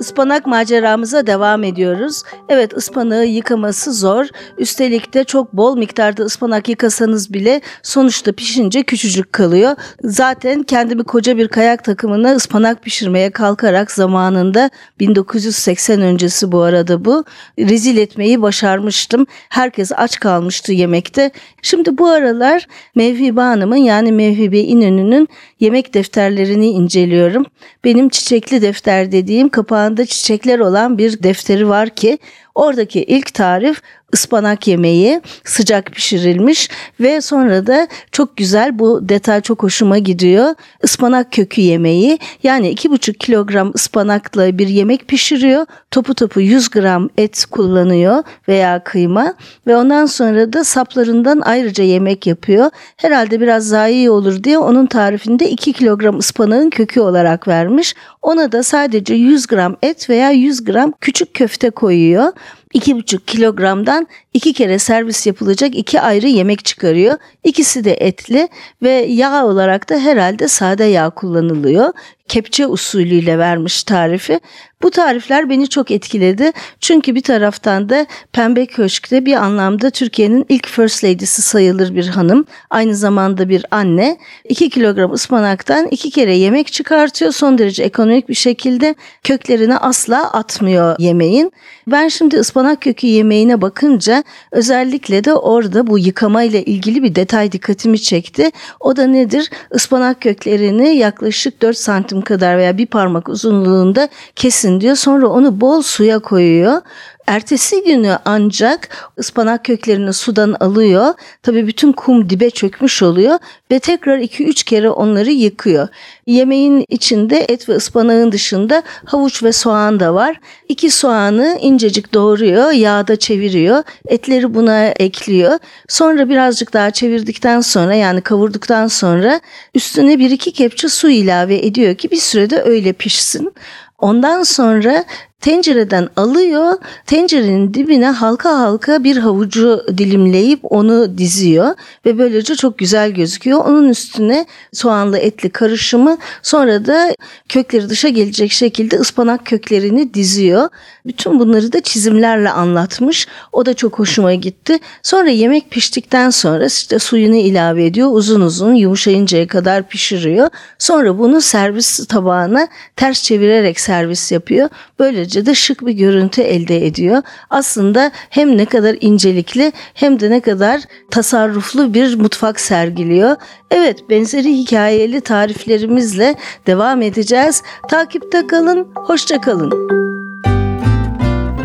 Ispanak maceramıza devam ediyoruz. Evet ıspanağı yıkaması zor. Üstelik de çok bol miktarda ıspanak yıkasanız bile sonuçta pişince küçücük kalıyor. Zaten kendimi koca bir kayak takımına ıspanak pişirmeye kalkarak zamanında 1980 öncesi bu arada bu rezil etmeyi başarmıştım. Herkes aç kalmıştı yemekte. Şimdi bu aralar Mevhibe Hanım'ın yani Mevhibe İnönü'nün yemek defterlerini inceliyorum. Benim çiçekli defter dediğim kapağında çiçekler olan bir defteri var ki oradaki ilk tarif ıspanak yemeği sıcak pişirilmiş ve sonra da çok güzel bu detay çok hoşuma gidiyor. Ispanak kökü yemeği yani 2,5 kilogram ıspanakla bir yemek pişiriyor. Topu topu 100 gram et kullanıyor veya kıyma ve ondan sonra da saplarından ayrıca yemek yapıyor. Herhalde biraz iyi olur diye onun tarifinde 2 kilogram ıspanağın kökü olarak vermiş. Ona da sadece 100 gram et veya 100 gram küçük köfte koyuyor. 2,5 kilogramdan iki kere servis yapılacak iki ayrı yemek çıkarıyor. İkisi de etli ve yağ olarak da herhalde sade yağ kullanılıyor. Kepçe usulüyle vermiş tarifi. Bu tarifler beni çok etkiledi. Çünkü bir taraftan da Pembe Köşk'te bir anlamda Türkiye'nin ilk First Lady'si sayılır bir hanım. Aynı zamanda bir anne. 2 kilogram ıspanaktan iki kere yemek çıkartıyor. Son derece ekonomik bir şekilde köklerini asla atmıyor yemeğin. Ben şimdi ıspanak kökü yemeğine bakınca özellikle de orada bu yıkama ile ilgili bir detay dikkatimi çekti. O da nedir? Ispanak köklerini yaklaşık 4 santim kadar veya bir parmak uzunluğunda kesin diyor. Sonra onu bol suya koyuyor. Ertesi günü ancak ıspanak köklerini sudan alıyor. Tabii bütün kum dibe çökmüş oluyor ve tekrar 2-3 kere onları yıkıyor. Yemeğin içinde et ve ıspanağın dışında havuç ve soğan da var. İki soğanı incecik doğruyor, yağda çeviriyor. Etleri buna ekliyor. Sonra birazcık daha çevirdikten sonra yani kavurduktan sonra üstüne bir iki kepçe su ilave ediyor ki bir sürede öyle pişsin. Ondan sonra tencereden alıyor. Tencerenin dibine halka halka bir havucu dilimleyip onu diziyor ve böylece çok güzel gözüküyor. Onun üstüne soğanlı etli karışımı sonra da kökleri dışa gelecek şekilde ıspanak köklerini diziyor. Bütün bunları da çizimlerle anlatmış. O da çok hoşuma gitti. Sonra yemek piştikten sonra işte suyunu ilave ediyor. Uzun uzun yumuşayıncaya kadar pişiriyor. Sonra bunu servis tabağına ters çevirerek servis yapıyor. Böylece böylece de şık bir görüntü elde ediyor. Aslında hem ne kadar incelikli hem de ne kadar tasarruflu bir mutfak sergiliyor. Evet benzeri hikayeli tariflerimizle devam edeceğiz. Takipte kalın, hoşça kalın.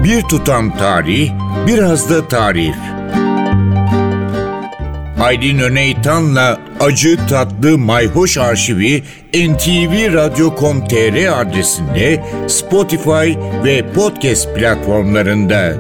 Bir tutam tarih, biraz da tarif. Aydın Öneytan'la Acı Tatlı Mayhoş Arşivi ntvradio.com.tr adresinde Spotify ve podcast platformlarında.